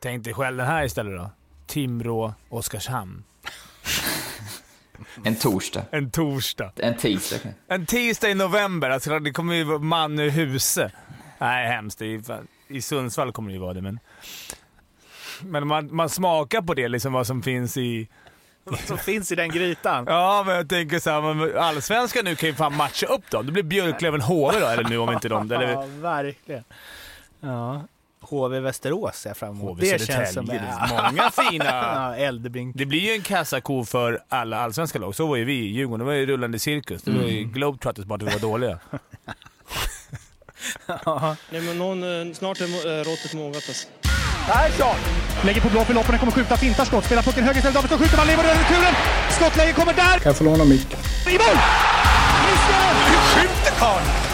Tänk dig själv den här istället då. Timrå, Oskarshamn. En torsdag. En torsdag. En tisdag. En tisdag i november. Alltså det kommer ju vara man ur huse. Nej, hemskt. I, I Sundsvall kommer det ju vara det, men... Men man, man smakar på det, liksom vad som finns i... Vad som finns i den grytan. Ja, men jag tänker så här, allsvenskan nu kan ju fan matcha upp dem. Det blir Björklöven HV då, eller nu om inte de... Eller, Ja, verkligen. Ja. HV Västerås ser jag fram emot. HV det känns som... Södertälje. Det är många fina... Ja, Eldebrink. Det blir ju en kassako för alla allsvenska lag. Så var ju vi i Djurgården. Det var ju rullande cirkus. Det var ju globetrotters bara att vi var dåliga. Nej, men någon, eh, snart är eh, råttet mogat alltså. Lägger på blå för loppen, kommer skjuta, fintar skott, spelar pucken höger istället, Davidsson skjuter, man lever över returen! Skottläge kommer där! Kan jag få låna micken? I mål! Hur skjuter karln?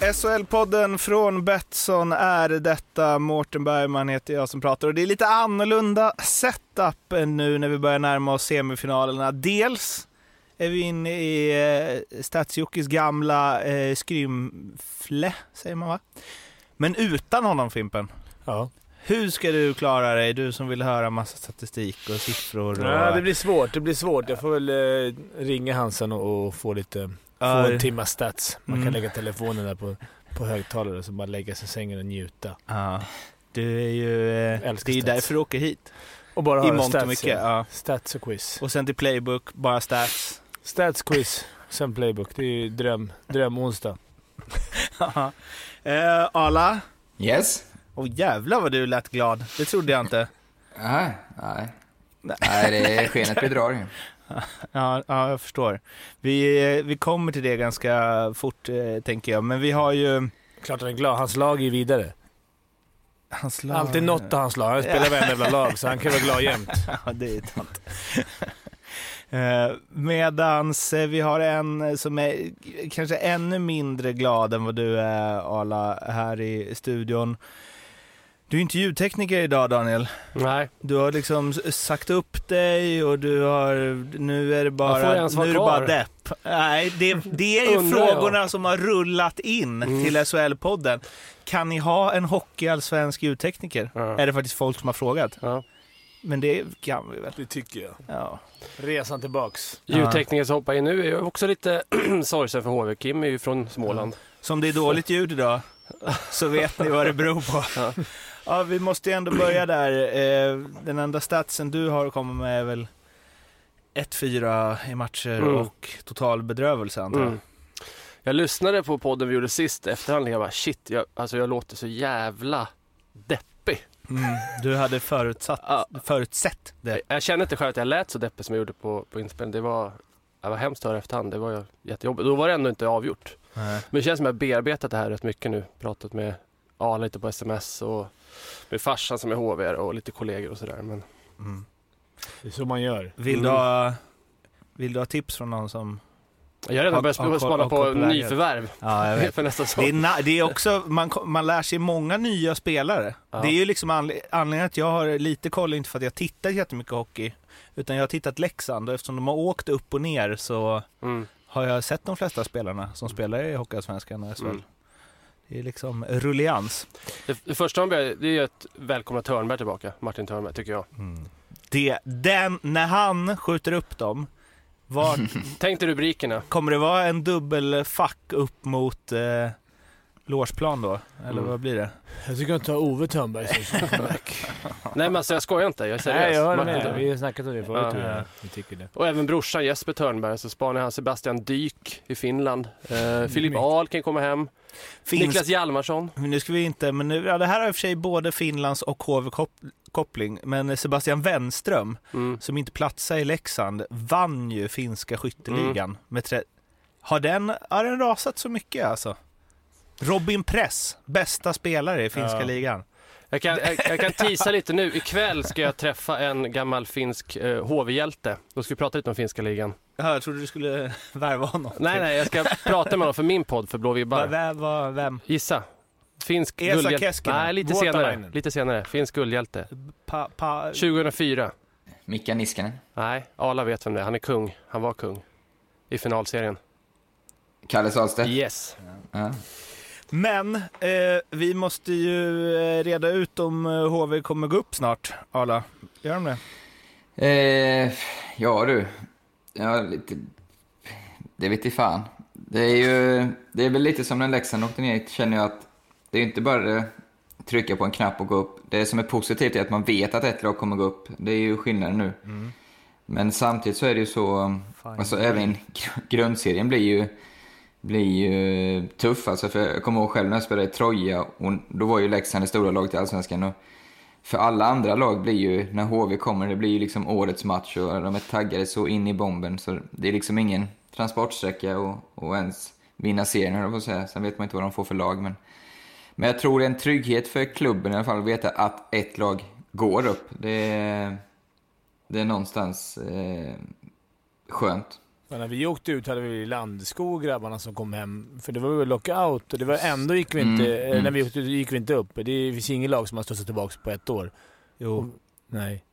SHL-podden från Betsson är detta. Mårten Bergman heter jag som pratar och det är lite annorlunda setup än nu när vi börjar närma oss semifinalerna. Dels är vi inne i eh, Stadsjockis gamla eh, skrymfle, säger man va? Men utan honom Fimpen. Ja. Hur ska du klara dig, du som vill höra massa statistik och siffror? Och... Ja, det blir svårt. Det blir svårt. Jag får väl eh, ringa Hansen och, och få lite... Få Ja. en timma stats. Man kan Mm. lägga telefonen där på, på högtalare och så bara lägga sig i sängen och njuta. Ja. Du är ju... Eh, det är stats. därför du åker hit. Och bara I mångt och mycket. ja. Stats och quiz. Och sen till Playbook, bara stats. Stats, quiz, sen playbook. Det är ju dröm, drömonsdag. eh, Arla? Yes? Åh jävlar vad du lät glad. Det trodde jag inte. Nej, nej. Nej, det är skenet bedrar ju. Ja, ja jag förstår. Vi, vi kommer till det ganska fort, eh, tänker jag. Men vi har ju... Klart han är glad. Hans lag är ju vidare. Hans lag... Alltid något av hans lag. Han spelar varenda jävla lag, så han kan vara glad jämt. Ja, det är sant. Eh, Medans eh, vi har en som är kanske ännu mindre glad än vad du är, Arla, här i studion. Du är inte ljudtekniker idag, Daniel. Nej. Du har liksom sagt upp dig och du har, nu är det bara, nu är det bara depp. Nej, det, det är ju Undrar jag. frågorna som har rullat in Mm. till SHL-podden. Kan ni ha en hockeyallsvensk ljudtekniker? Ja. Är det faktiskt folk som har frågat. Ja. Men det kan vi väl? Det tycker jag. Ja. Resan tillbaks. Ljudtekniker som hoppar in nu är också lite sorgsen för HV. Kim är ju från Småland. Som det är dåligt ljud idag, så vet ni vad det beror på. Ja. Vi måste ju ändå börja där. Eh, Den enda statsen du har kommit med är väl 1-4 i matcher Mm. och total bedrövelse antar jag. Mm. Jag lyssnade på podden vi gjorde sist efterhand och jag bara shit, jag, alltså jag låter så jävla deppig. Mm. Du hade förutsatt, Ja. förutsett det. Jag, jag kände inte själv att jag lät så deppig som jag gjorde på, på inspelningen. Det var, det var hemskt att höra efterhand. Det var jättejobbigt. Då var det ändå inte avgjort. Men det känns som att jag bearbetat det här rätt mycket nu. Pratat med Arla lite på sms och med farsan som är HV och lite kollegor och sådär. Men Mm. Det är så man gör. Vill, du Mm. ha, vill du ha tips från någon som... jag har redan börjat spana på nyförvärv Ja, jag vet. för nästa Det säsong. är, det är också, man, man lär sig många nya spelare. Ja. Det är ju liksom anle- anledningen att jag har lite koll, inte för att jag tittar jättemycket hockey, utan jag har tittat Leksand och eftersom de har åkt upp och ner så Mm. har jag sett de flesta spelarna som spelar i Hockeyallsvenskan och SHL. Mm. Det är liksom rullians. Det, det första man börjar, det är ju att välkomna Törnberg tillbaka. Martin Törnberg tycker jag. Det, den, när han skjuter upp dem, var, Tänk dig rubrikerna. kommer det vara en dubbel fuck upp mot eh, Lårsplan då? Eller Mm. vad blir det? Jag tycker inte Ove Thörnberg som comeback. Nej men alltså jag skojar inte, jag är seriös. Nej, jag Martin med. Vi har snackat om det förut. Ja. jag. Vi tycker det. Och även brorsan Jesper Törnberg, så spanar han Sebastian Dyk i Finland. Eh, Filip Mycket. Ahl kan komma hem. Finns, Niklas Hjalmarsson. Nu ska vi inte, men nu, ja, det här har i och för sig både Finlands och HV-koppling, men Sebastian Wenström, Mm. som inte platsar i Leksand, vann ju finska skytteligan. Med tre... Har den, har den rasat så mycket alltså? Robin Press, bästa spelare i finska Ja. ligan. Jag kan, jag, jag kan tisa lite nu. Ikväll ska jag träffa en gammal finsk eh, HV-hjälte. Då ska vi prata lite om finska ligan. Ja, jag trodde du skulle värva honom. Nej, nej, jag ska prata med honom för min podd för Blå Va, vibbar. vem, va, vem? Gissa. Finsk Esa guldhjälte. Keskinen. Nej, lite senare. Lite senare. Finsk guldhjälte. Pa, pa, 2004. Mika Niskanen. Nej, Ala vet vem det är. Han är kung. Han var kung. I finalserien. Kalle Sahlstedt. Yes. Ja. Men eh, vi måste ju eh, reda ut om eh, HV kommer gå upp snart, Arla. Gör de det? Eh, ja du. Ja, lite... Det vet i fan. Det är ju... Det är väl lite som när Leksand åkte ner, känner jag att det är inte bara det trycka på en knapp och gå upp. Det som är positivt är att man vet att ett lag kommer gå upp. Det är ju skillnaden nu. Men samtidigt så är det ju så... Alltså även gr- grundserien blir ju, blir ju tuff. Alltså för jag kommer ihåg själv när jag spelade i Troja, och då var ju Leksand det stora laget i Allsvenskan. Och för alla andra lag blir ju, när HV kommer, det blir ju liksom årets match och de är taggade så in i bomben. Så det är liksom ingen transportsträcka och, och ens vinna serien, höll jag på att säga. Sen vet man inte vad de får för lag, men... Men jag tror det är en trygghet för klubben i alla fall att veta att ett lag går upp. Det det är någonstans eh, skönt. Men när vi åkte ut hade vi Landskog grabbarna som kom hem. För det var väl lockout och det var ändå gick vi inte, Mm, mm. när vi åkte ut gick vi inte upp. Det finns inget lag som har studsat tillbaka på ett år. Jo, Nej.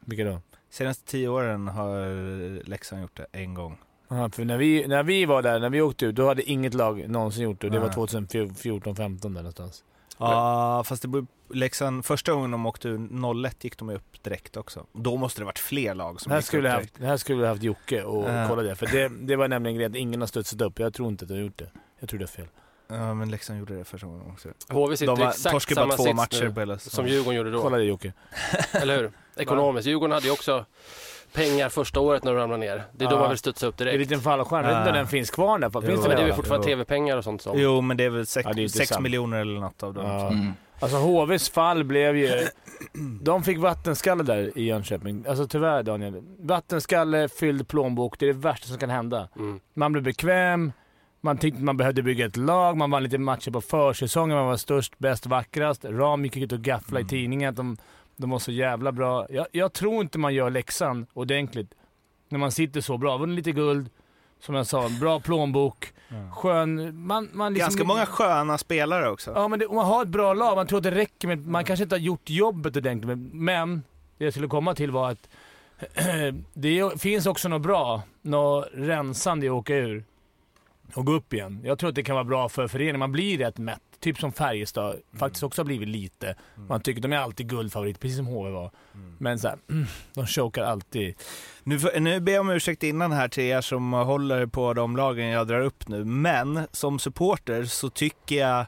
Vilka då? senaste tio åren har Leksand gjort det en gång. Aha, för när vi, när vi var där, när vi åkte ut, då hade inget lag någonsin gjort det. Det var Nej. 2014-15 där någonstans. Ja, fast det beror, Leksand, första gången de åkte ur 01 gick de upp direkt också. Då måste det varit fler lag som Här gick skulle, upp direkt. haft, här skulle vi haft Jocke och Ja. kolla det. För det, det var nämligen grejen att ingen har studsat upp. Jag tror inte att de har gjort det. Jag tror det är fel. Ja, men Leksand gjorde det första gången också. HV sitter De var, exakt torskade bara samma två sits matcher nu på hela som. Djurgården gjorde då. Kolla det Jocke. Eller hur? Ekonomiskt. Djurgården hade ju också pengar första året när de ramlade ner. Det är då Ja. man vill studsa upp Det är en direkt. liten fallskärm. Jag vet inte om Ja. den finns kvar där. Finns Jo, det Men det är där? väl fortfarande Jo. tv-pengar och sånt som... Jo, men det är väl sex, Ja, det är inte sex sant. miljoner eller något av dem. Ja. Mm. Alltså HVs fall blev ju... De fick vattenskalle där i Jönköping. Alltså tyvärr Daniel. Vattenskalle, fylld plånbok. Det är det värsta som kan hända. Mm. Man blev bekväm. Man tyckte man behövde bygga ett lag. Man vann lite matcher på försäsongen. Man var störst, bäst, vackrast. Ram gick ut och gafflade Mm. i tidningen att de, de var så jävla bra. Jag, jag tror inte man gör läxan ordentligt när man sitter så bra. Vunnit lite guld. Som jag sa, bra plånbok. Skön... Man, man liksom, Ganska många sköna spelare också. Ja, men det, man har ett bra lag, man tror att det räcker med... Man kanske inte har gjort jobbet ordentligt, men- men det jag skulle komma till var att det finns också något bra, något rensande i att åka ur och gå upp igen. Jag tror att det kan vara bra för föreningen. Man blir rätt mätt. Typ som Färjestad faktiskt också har blivit lite. Man tycker de är alltid guldfavorit, precis som HV var. Men så här, de chokar alltid. Nu, nu ber jag om ursäkt innan här till er som håller på de lagen jag drar upp nu, men som supporter så tycker jag...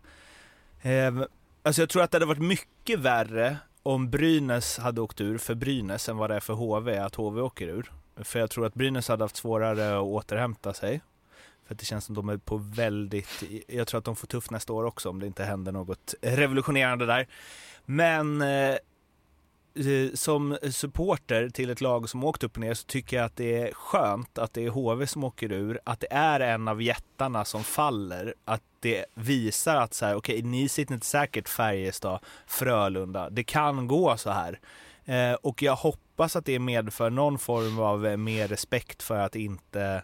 Eh, alltså jag tror att det hade varit mycket värre om Brynäs hade åkt ur för Brynäs än vad det är för HV, att HV åker ur. För jag tror att Brynäs hade haft svårare att återhämta sig. För att det känns som de är på väldigt... Jag tror att de får tufft nästa år också om det inte händer något revolutionerande där. Men eh, eh som supporter till ett lag som åkt upp och ner så tycker jag att det är skönt att det är HV som åker ur, att det är en av jättarna som faller, att det visar att så här, okej, ni sitter inte säkert Färjestad, Frölunda, det kan gå så här. Eh, och jag hoppas att det medför någon form av eh, mer respekt för att inte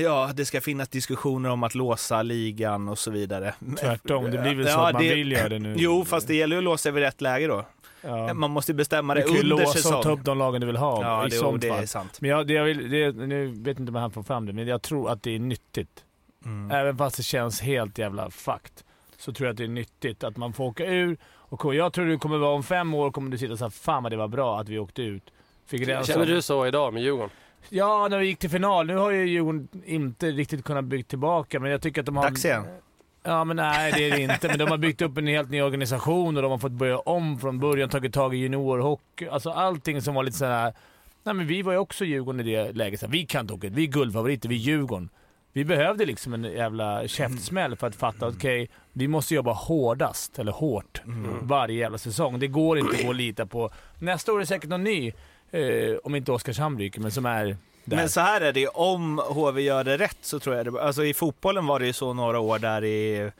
Ja, det ska finnas diskussioner om att låsa ligan och så vidare. Tvärtom, det blir väl så Ja, att man det- vill göra det nu. Jo, fast det gäller ju att låsa vid rätt läge då. Ja. Man måste bestämma Du det kan ju under låsa och ta säsong. upp de lagen du vill ha Ja, i det, sånt det fall. är sant. Men jag, det jag vill, det, nu vet inte om han får fram det, men jag tror att det är nyttigt. Mm. Även fast det känns helt jävla fucked. Så tror jag att det är nyttigt att man får åka ur. Och jag tror det kommer vara om fem år kommer du sitta och säga fan vad det var bra att vi åkte ut. Fick. Känner du så idag med Djurgården? Ja, när vi gick till final. Nu har ju Djurgården inte riktigt kunnat bygga tillbaka, men jag tycker att de har... Dags igen. Ja, men nej det är det inte. Men de har byggt upp en helt ny organisation och de har fått börja om från början, tagit tag i juniorhockey. Alltså allting som var lite sådär... Nej men vi var ju också Djurgården i det läget. Så vi kan inte ut. Vi är guldfavoriter. Vi är Djurgården. Vi behövde liksom en jävla käftsmäll för att fatta att okej, vi måste jobba hårdast, eller hårt, varje jävla säsong. Det går inte att gå och lita på... Nästa år är det säkert någon ny, eh, om inte Oskarshamn ryker, men som är där. Men så här är det om HV gör det rätt så tror jag det Alltså i fotbollen var det ju så några år där i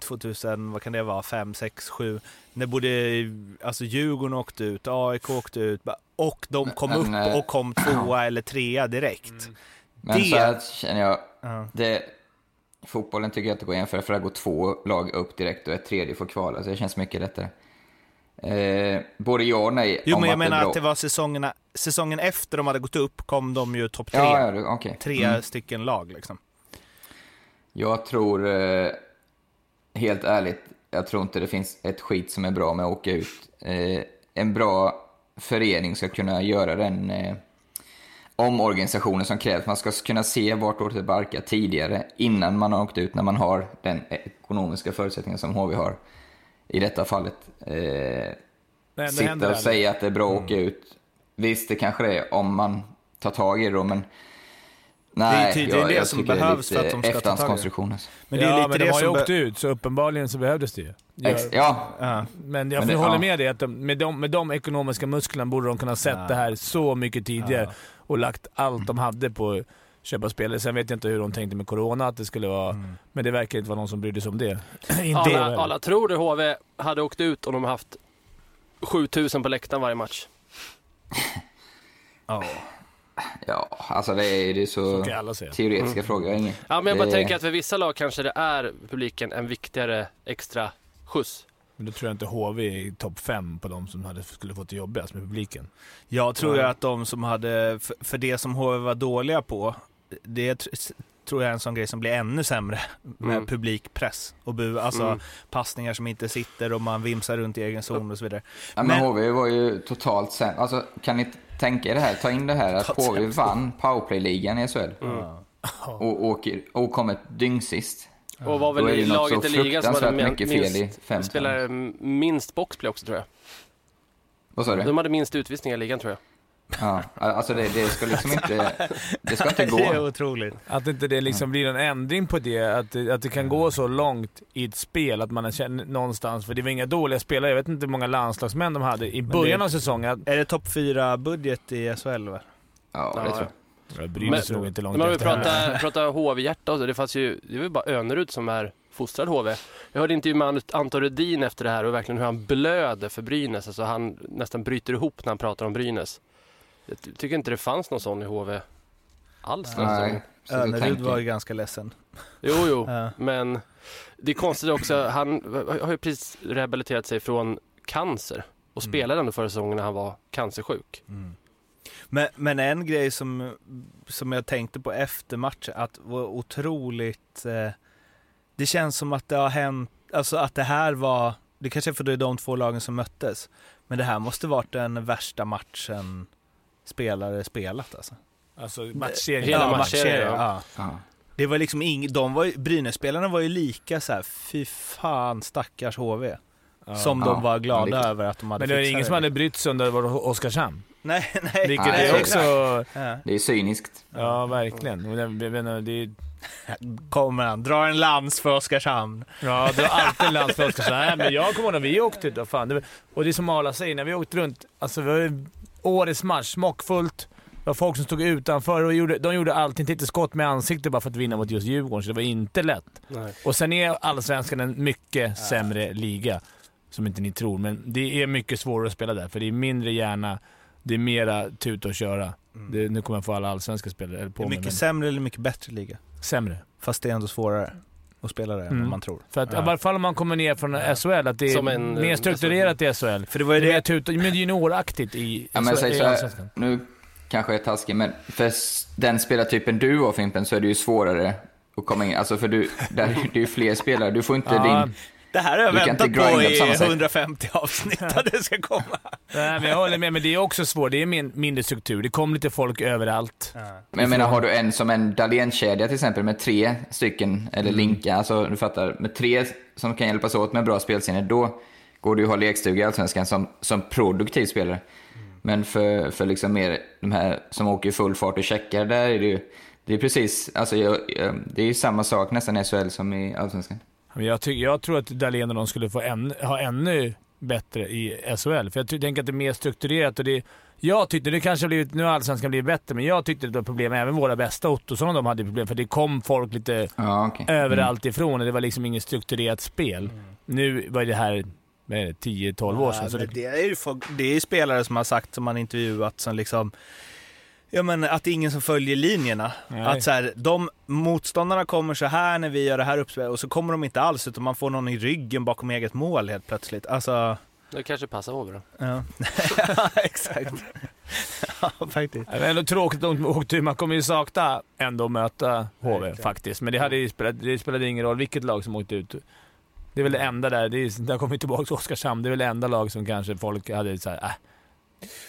2000, vad kan det vara, 5, 6, 7. När både alltså Djurgården åkte ut, AIK åkte ut. Och de kom Men, upp eh, och kom tvåa eller trea direkt. Mm. Men Det- så här känner jag, Ja. det, fotbollen tycker jag inte går att jämföra för det går två lag upp direkt och ett tredje får kvala, så det känns mycket lättare. Eh, både ja och nej. Jo, men jag menar att det var säsongerna, säsongen efter de hade gått upp kom de ju topp tre. Ja, ja, okej. Tre Mm. stycken lag liksom. Jag tror, eh, helt ärligt, jag tror inte det finns ett skit som är bra med att åka ut. Eh, en bra förening ska kunna göra den eh, omorganisationen som krävs. Man ska kunna se vart det barkar tidigare, innan man har åkt ut, när man har den ekonomiska förutsättningen som HV har i detta fallet. Eh, Det sitta och säga att det är bra att åka ut. Visst, det kanske det är om man tar tag i det då, men nej, tydligen jag, det jag som behövs det är för att de ska ta tag i det. efterhandskonstruktion. Men det är ja, lite men det de har ju åkt ut, så uppenbarligen så behövdes det ju. Ex- ja, Ja. Men jag Men det- håller ja. med dig att de, med, de, med de ekonomiska musklerna borde de kunna sett Ja. det här så mycket tidigare och lagt allt de hade på köpa spelare. Sen vet jag inte hur de tänkte med corona, att det skulle vara... Mm. Men det verkar inte vara någon som brydde sig om det. inte Alla, alla tror du HV hade åkt ut om de haft 7000 på läktaren varje match? Ja. ja, alltså det är, det är Så så teoretiska frågor. Jag har Ingen. Ja, men jag bara Det- tänker att för vissa lag kanske det är publiken en viktigare extra skjuts. Men då tror jag inte HV är topp fem på de som hade, skulle fått det jobbigast med publiken. Jag tror ju Ja. att de som hade, för, för det som HV var dåliga på, det tr- tror jag är en sån grej som blir ännu sämre med Mm. publikpress och bu, alltså Mm. passningar som inte sitter och man vimsar runt i egen zon och så vidare. Ja, men, Men- HV var ju totalt sämst. Alltså, kan ni tänka er det här, ta in det här att HV vann powerplay-ligan i SHL Ja. och, åker, och kom ett dyngsist. Och var Då är väl det laget i ligan som hade mycket fel i minst, fem spelade minst boxplay också tror jag. Vad sa du? De hade minst utvisningar i ligan tror jag. Ja, alltså det, det ska liksom inte... Det ska inte Det är gå. otroligt. Att inte det liksom blir en ändring på det, att, det- att det kan gå så långt i ett spel att man känner någonstans, för det var inga dåliga spelare, jag vet inte hur många landslagsmän de hade i början det- av säsongen. Är det topp fyra budget i SHL va? Ja, det Ja, tror jag. Jag bryr mig nog inte långt Men om vi efter heller. pratar, pratar HV-hjärta och så, det fanns ju, det var ju bara Önerud som är fostrad HV. Jag hörde intervju med Anton Rudin efter det här och verkligen hur han blöder för Brynäs. Alltså han nästan bryter ihop när han pratar om Brynäs. Jag ty- tycker inte det fanns någon sån i HV alls. Nej, Önerud var ju ganska ledsen. Jo, jo, Ja. men det är konstigt också. Han har ju precis rehabiliterat sig från cancer och Mm. spelade ändå förra säsongen när han var cancersjuk. Men, men en grej som, som jag tänkte på efter matchen, att var otroligt... Eh, det känns som att det har hänt, alltså att det här var, det kanske är för det är de två lagen som möttes, men det här måste varit den värsta matchen spelare spelat alltså. Alltså matchserien. Hela ja, matchserien, ja. ja. Det var liksom ing, de var ju, Brynäs-spelarna var ju lika så här, fy fan stackars HV. Som Ja, de var glada över att de hade Men det var ingen som hade brytt sig om det var Oskarshamn. Nej, nej. Vilket Nej, är också... Det är cyniskt. Ja, verkligen. Och jag menar, det är, Kommer han, drar en lans för Oskarshamn. Ja, det var alltid en landsflagga. Nej, men jag kommer ihåg när vi åkte då, fan. Det var, och det är som Arla säger, när vi åkte runt. Alltså, vi var ju årets match, smockfullt. Det var folk som stod utanför och gjorde, de gjorde allting. Tänkte skott med ansiktet bara för att vinna mot just Djurgården, så det var inte lätt. Nej. Och sen är Allsvenskan en mycket sämre liga, som inte ni tror. Men det är mycket svårare att spela där, för det är mindre hjärna. Det är mera tuta och köra. Det, nu kommer jag få alla allsvenska spelare Det på är mig, mycket men sämre eller mycket bättre liga. sämre. Fast det är ändå svårare att spela det än Mm. vad man tror. För att, Ja. i alla fall om man kommer ner från SHL, att det är en, mer eh, strukturerat i SHL. För det var ju Det är det, mer tuta, men junioraktigt i, Ja, men så här, nu kanske jag är taskig, men för den spelartypen du har Fimpen så är det ju svårare att komma in. Alltså för du, där, det är ju fler spelare. Du får inte Ja, din... det här har jag väntat inte på i sätt. 150 avsnitt att det ska komma. Nej, men jag håller med, men det är också svårt. Det är min, mindre struktur. Det kommer lite folk överallt. Men jag menar, har du en som en Dahlén-kedja till exempel med tre stycken, eller Mm. linka, alltså du fattar, med tre som kan hjälpas åt med bra spelsinne, då går du att ha lekstuga i Allsvenskan som, som produktiv spelare. Men för, för liksom mer de här som åker i full fart och checkar, där är det ju, det är precis, alltså jag, jag, det är ju samma sak nästan i SHL som i Allsvenskan. Jag, ty, jag tror att Dahlén och de skulle få än, ha ännu bättre i SHL. För jag tänker att det är mer strukturerat. Och det, jag tyckte, det kanske har blivit, nu har Allsvenskan blivit bättre, men jag tyckte det var problem. Även våra bästa Ottosson och de hade problem, för det kom folk lite Ja, okej. överallt ifrån och det var liksom inget strukturerat spel. Nu var det här med 10-12 år sedan. Ja, Så det, det, är ju folk, det är ju spelare som har sagt, som man intervjuat, som liksom Ja men att det är ingen som följer linjerna. Nej. Att så här, de motståndarna kommer så här när vi gör det här uppspelet och så kommer de inte alls utan man får någon i ryggen bakom eget mål helt plötsligt. Alltså, Det kanske passar Håve då. ja. ja exakt. ja faktiskt. det är ändå tråkigt att de åkte ur. Man kommer ju sakna ändå möta HV Verkligen. faktiskt. Men det, hade ju spelat, det spelade ingen roll vilket lag som åkte ut. Det är väl det enda där. Det är, där kommer vi tillbaka till Oskarshamn. Det är väl det enda lag som kanske folk hade såhär, äh,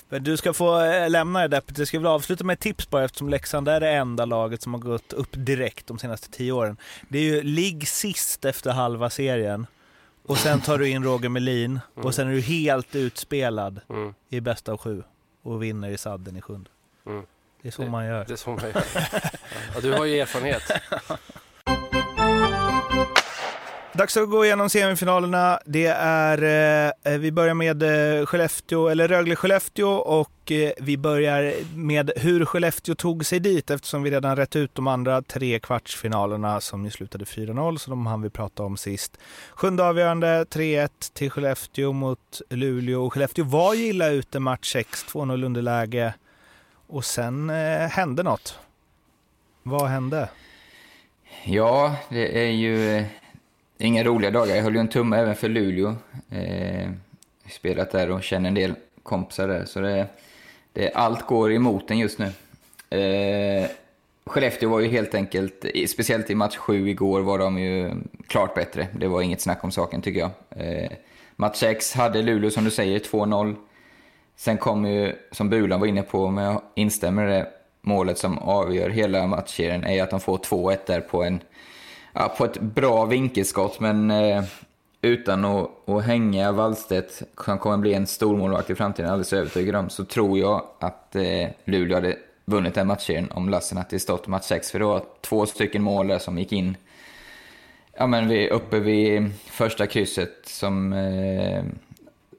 Men du ska få eh, lämna det deppet. Jag ska väl avsluta med ett tips bara eftersom Leksand är det enda laget som har gått upp direkt de senaste tio åren. Det är ju ligg sist efter halva serien och sen tar du in Roger Melin och sen är du helt utspelad Mm. i bästa av sju och vinner i sadden i sjunde. Mm. Det är så man gör. Det är så man gör. Ja, du har ju erfarenhet. Dags att gå igenom semifinalerna. Det är, eh, vi börjar med eh, Skellefteå, eller Rögle-Skellefteå och eh, vi börjar med hur Skellefteå tog sig dit eftersom vi redan rätt ut de andra tre kvartsfinalerna som ju slutade 4-0, så de hann vi prata om sist. Sjunde avgörande, 3-1 till Skellefteå mot Luleå. Och Skellefteå var ju illa ute match 6, 2-0 underläge och sen eh, hände något. Vad hände? Ja, det är ju eh, inga roliga dagar. Jag höll ju en tumme även för Luleå. Eh, spelat där och känner en del kompisar där. Så det, det, allt går emot en just nu. Eh, Skellefteå var ju helt enkelt, speciellt i match 7 igår, var de ju klart bättre. Det var inget snack om saken tycker jag. Eh, match 6 hade Luleå, som du säger, 2-0. Sen kom ju, som Bulan var inne på, men jag instämmer i det, målet som avgör hela matchserien är att de får 2-1 där på, en, ja, på ett bra vinkelskott, men eh, utan att, att hänga Wallstedt, som kommer bli en stor målvakt i framtiden, alldeles övertygad om, så tror jag att eh, Luleå hade vunnit den matchserien om Lassinantti stått match 6, för det var två stycken mål där som gick in ja, men vi, uppe vid första krysset som eh,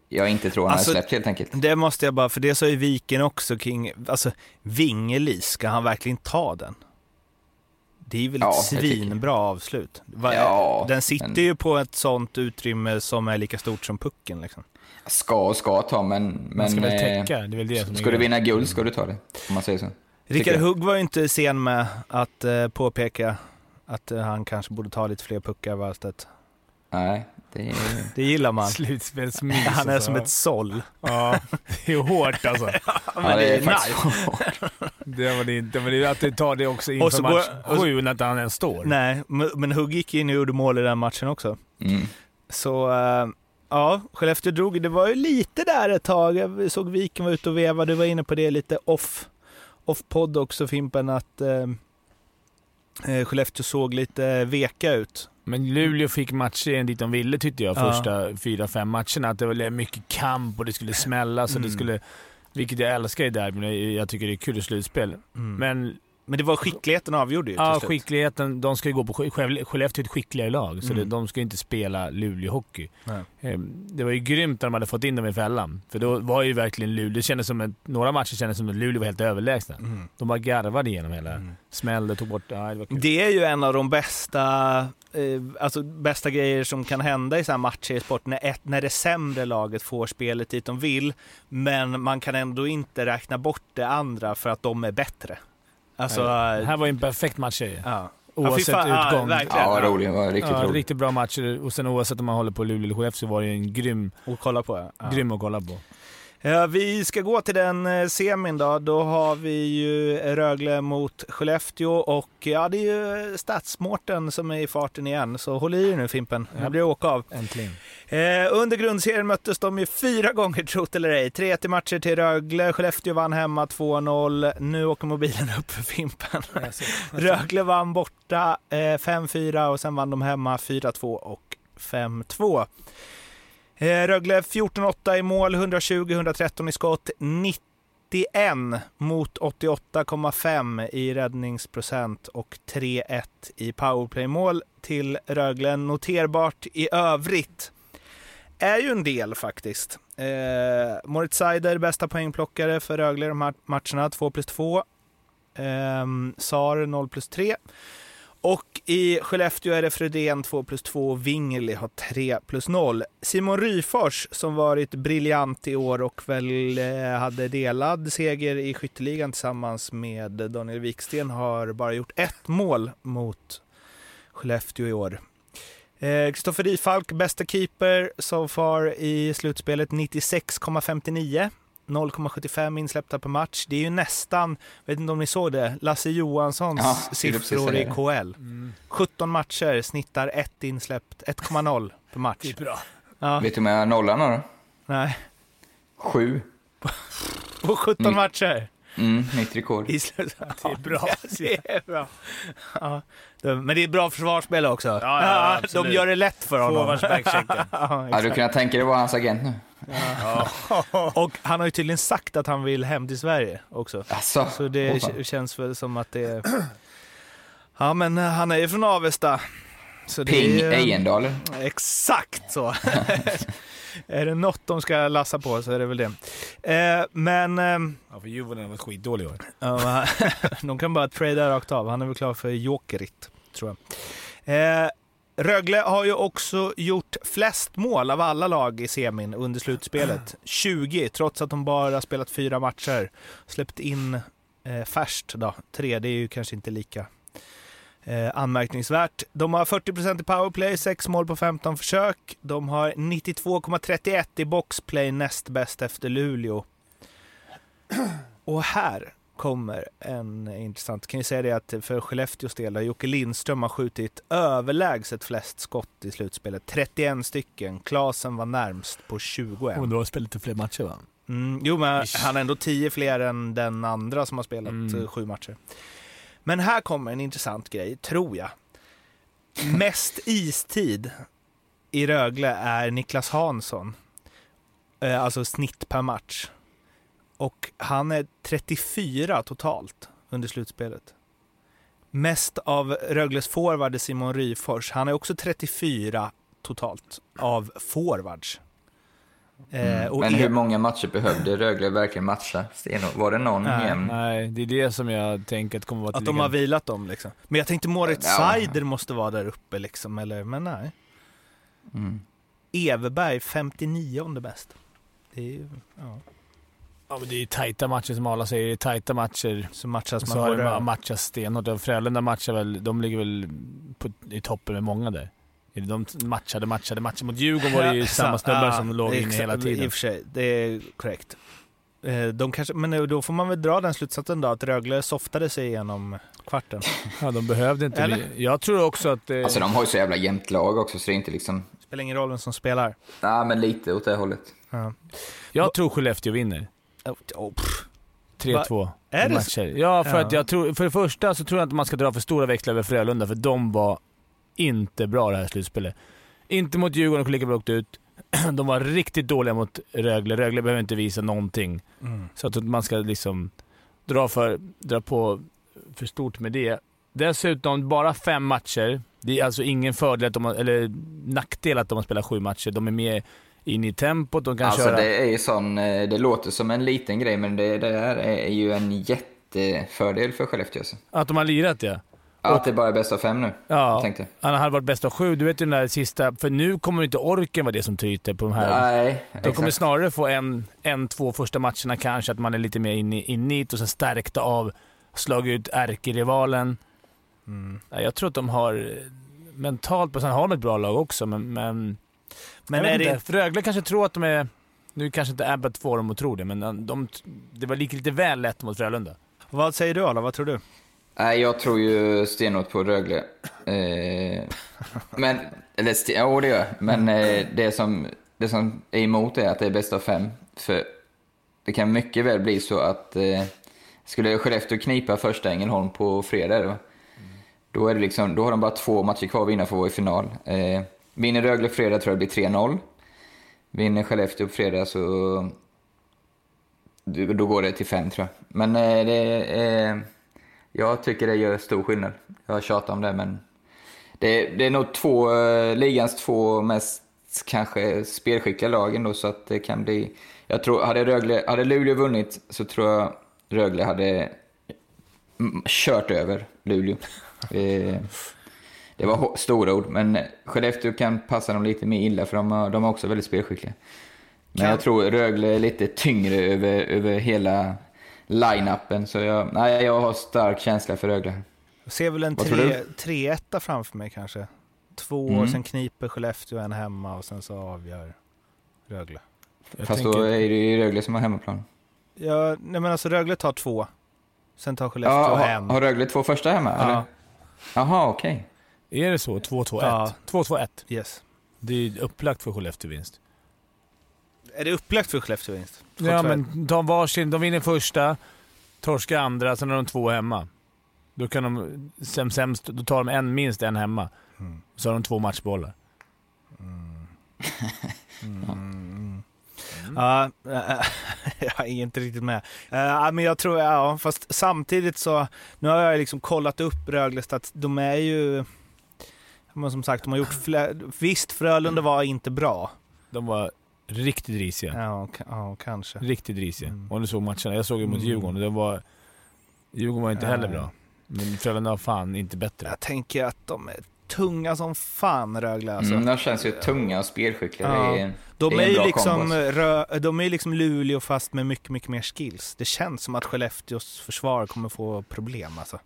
jag inte tror han Alltså, hade släppt helt enkelt. Det måste jag bara, för det sa ju Viken också kring, alltså Vingelis, ska han verkligen ta den? Det är väl Ja, ett svinbra avslut? Ja, den sitter men- ju på ett sånt utrymme som är lika stort som pucken liksom. Ska och ska ta, men... men man ska väl eh, täcka. Det är väl det som Ska du vinna guld ska du ta det, om man säger så. Rickard. Hugg var ju inte sen med att eh, påpeka att eh, han kanske borde ta lite fler puckar Wallstedt. Nej, det är... Det gillar man. Slutspelsmys. Han är alltså. som ett såll. Ja, det är hårt alltså. men ja, det är faktiskt Det var det inte. Men det är att du tar det också Och så inför går- match och så- sju när inte han ens står. Nej, men men Hugg gick in och gjorde mål i den matchen också. Mm. Så eh, ja, Skellefteå drog. Det var ju lite där ett tag. Jag såg Viken var ute och vevade. Du var inne på det lite off, off-podd också Fimpen, att eh, eh, Skellefteå såg lite veka ut. Men Luleå fick matcher dit de ville tyckte jag, Ja. första fyra, fem matcherna. Att det var mycket kamp och det skulle smälla, så Mm. det skulle... Vilket jag älskar i derby, men jag tycker det är kul i slutspel. Men, Men men det var skickligheten avgjorde ju till ja, slut. skickligheten, de ska ju gå på... Skelle- Skellefteå är ett skickligare lag, så Mm. det, de ska ju inte spela Luleå-hockey. Ehm, Det var ju grymt när de hade fått in dem i fällan. För då var ju verkligen Luleå... Det kändes som att några matcher kändes som att Luleå var helt överlägsna. Mm. De bara garvade igenom hela. Mm. Smällde, tog bort... Ja, det. Det är ju en av de bästa, eh, alltså bästa grejer som kan hända i så här matcher i sport, när, ett, när det sämre laget får spelet dit de vill, men man kan ändå inte räkna bort det andra för att de är bättre. Alltså, det här var ju en perfekt matchserie. ja. Oavsett Ja, fan, ja, utgång. Ja, roligt. Det var riktigt ja, roligt. riktigt bra matcher och sen oavsett om man håller på Luleå eller Skellefteå så var det ju en grym, Och kolla på. Ja. grym att kolla på. Ja, vi ska gå till den eh, semin då. Då har vi ju Rögle mot Skellefteå och ja, det är ju Stadsmårten som är i farten igen. Så håll i er nu Fimpen, Ja. här blir det åka av. Äntligen. Eh, under grundserien möttes de ju fyra gånger, trott eller ej. 3-1 i matcher till Rögle, Skellefteå vann hemma 2-0. Nu åker mobilen upp för Fimpen. Rögle vann borta eh, 5-4 och sen vann de hemma 4-2 och 5-2. Eh, Rögle 14-8 i mål, 120-113 i skott, 91 mot 88,5 i räddningsprocent och 3-1 i powerplaymål till Rögle. Noterbart i övrigt är ju en del faktiskt. Eh, Moritz Seider, bästa poängplockare för Rögle i de här matcherna, 2 plus 2. Eh, Sar 0 plus 3. Och i Skellefteå är det Fredén 2 plus 2 och Wingerli har 3 plus 0. Simon Ryfors som varit briljant i år och väl eh, hade delad seger i skytteligan tillsammans med Daniel Wiksten har bara gjort ett mål mot Skellefteå i år. Eh, Kristoffer eh, Rifalk, bästa keeper so far i slutspelet, 96,59. 0,75 insläppta per match. Det är ju nästan, vet inte om ni såg det, Lasse Johanssons Ja, siffror i. KL. 17 matcher, snittar ett insläppt, 1,0 per match. Det är bra. Ja, Vet du hur många nollan har då? nej. Sju. På 17 Mm. matcher Mm, nytt rekord. i slutet. Det är bra. Det är bra. Ja, de- men det är bra försvarsspel också. ja, de absolut. gör det lätt för honom. Forwardsbackchecken. Ja, du kunnat tänka dig att vara hans agent nu? Och han har ju tydligen sagt att han vill hem till Sverige också. Alltså, Så det k- känns väl som att det är... Ja, men eh, han är ju från Avesta. Så det Ping är, Ejendalen. Exakt så. är det något de ska lassa på så är det väl det. Eh, men eh, Ja, för Juvonen har varit skitdålig i år. de kan bara trada rakt av. Han är väl klar för Jokerit, tror jag. Eh, Rögle har ju också gjort flest mål av alla lag i semin under slutspelet. 20, trots att de bara spelat fyra matcher. Släppt in eh, färskt då, tre. Det är ju kanske inte lika eh, anmärkningsvärt. De har 40% i powerplay, 6 mål på 15 försök. De har 92,31 i boxplay, näst bäst efter Luleå. Och här kommer en intressant, kan ju säga det att för Skellefteås del har Jocke Lindström har skjutit överlägset flest skott i slutspelet. 31 stycken. Klasen var närmst på 21. Och du har spelat lite fler matcher va? Mm, jo, men han har ändå 10 fler än den andra som har spelat Mm. eh, sju matcher. Men här kommer en intressant grej, tror jag. Mest istid i Rögle är Niklas Hansson. Eh, alltså snitt per match. Och han är 34 totalt under slutspelet. Mest av Rögles forward är Simon Ryfors. Han är också 34 totalt av forwards. Eh, och Men hur många matcher behövde Rögle verkligen matcha? Var det någon Nej, jämn? Nej, det är det som jag tänker att kommer vara Att de har vilat dem liksom. Men jag tänkte Moritz Ja. Seider måste vara där uppe liksom, eller, men nej. Mm. Everberg 59 bäst. Det är ju, ja. Ja, men det är ju tajta matcher som alla säger. Det är tajta matcher. Så matchas man Så har hårdare. matchas stenhårt. Och Frölunda matchar väl, de ligger väl på, i toppen med många där. De matchade, matchade, matchade. Mot Djurgården var det ju Ja, samma snubbar Ja, som låg inne hela I tiden. och för sig, det är korrekt. Eh, De kanske, men då får man väl dra den slutsatsen då, att Rögle softade sig igenom kvarten. Ja, de behövde inte Eller? bli. Jag tror också att... Eh, Alltså de har ju så jävla jämnt lag också så det är inte liksom... Spelar ingen roll vem som spelar. Nej men lite åt det hållet. Ja. jag tror Skellefteå vinner. Oh, oh, pff. 3-2 Är i det matcher. Ja, för Ja. att jag tror... För det första så tror jag inte man ska dra för stora växlar över Frölunda, för de var inte bra det här slutspelet. Inte mot Djurgården och lika bra ut. De var riktigt dåliga mot Rögle. Rögle behöver inte visa någonting. Mm. Så att man ska liksom dra, för, dra på för stort med det. Dessutom, bara fem matcher. Det är alltså ingen fördel, att de eller nackdel att de har spelat sju matcher. De är mer inne i tempot, de kan Alltså köra... det är ju sån, eh, det låter som en liten grej men det, det här är ju en jättefördel för Skellefteå alltså. Att de har lirat ja. Att det bara är bäst av fem nu, Ja, tänkte. han hade varit bäst av sju. Du vet ju den där sista, för nu kommer inte orken vara det som tryter på de här. Nej, De kommer exakt. snarare få en, en, två första matcherna kanske, att man är lite mer inne in i det och sen stärkta av, slagit ut ärkerivalen. Mm. Ja, Jag tror att de har eh, mentalt, och sen har de ett bra lag också, men... Men, Men är det för Rögle kanske tror att de är... Nu kanske inte Abbott får dem att tro det, men de, det var lika lite väl lätt mot Frölunda. Vad säger du Arla, vad tror du? Nej, jag tror ju stenhårt på Rögle. Eh, men, eller ja det gör jag. Men eh, det, som, det som är emot är att det är bäst av fem. För det kan mycket väl bli så att eh, skulle Skellefteå knipa första Ängelholm på fredag, då, då, är det liksom, då har de bara två matcher kvar att vinna för att vara i final. Eh, vinner Rögle fredag tror jag det blir 3-0. Vinner Skellefteå på fredag så då går det till fem tror jag. Men eh, det är... Jag tycker det gör stor skillnad. Jag har tjatat om det, men det, det är nog två, eh, ligans två mest kanske spelskickliga lag ändå, så att det kan bli... Jag tror, hade, Rögle, hade Luleå vunnit så tror jag Rögle hade kört över Luleå. Det, det var stora ord, men Skellefteå kan passa dem lite mer illa för de, har- de är också väldigt spelskickliga. Men Kan- jag tror Rögle är lite tyngre över, över hela line-upen, så jag, nej, jag har stark känsla för Rögle. Jag ser väl en Vad tror tre- 3-1 framför mig kanske. Två, Mm. sen kniper Skellefteå en hemma och sen så avgör Rögle. Jag Fast tänker- då är det ju Rögle som har hemmaplan. Ja, nej men alltså Rögle tar två. Sen tar Skellefteå Ja, en. har Rögle två första hemma? Ja. eller? Jaha, okej. Är det så? 2-2-1? Ja. 2-2-1. Yes. Det är upplagt för Skellefteå-vinst. Är det upplagt för Skellefteå vinst? Ja, men de varsin. De vinner första, torskar andra, sen har de två hemma. Då kan de, sämst, sämst, då tar de en, minst en hemma. Mm. Så har de två matchbollar. Ja, jag är inte riktigt med. Uh, men jag tror, ja, fast samtidigt så, nu har jag liksom kollat upp Rögle stats, de är ju, men som sagt, de har gjort flera, visst Frölunda var inte bra. De var riktigt risiga. Ja, ja kanske. Riktigt risiga. Mm. Om du såg matcherna. Jag såg ju mot Mm. Djurgården och det var... Djurgården var inte heller Nej. bra. Men Frölunda var fan inte bättre. Jag tänker att de är tunga som fan Rögle alltså. Mm, de känns ju tunga och spelskickliga. Ja. Det är, De det är ju bra liksom, alltså. rö, de är ju liksom Luleå fast med mycket, mycket mer skills. Det känns som att Skellefteås försvar kommer få problem alltså.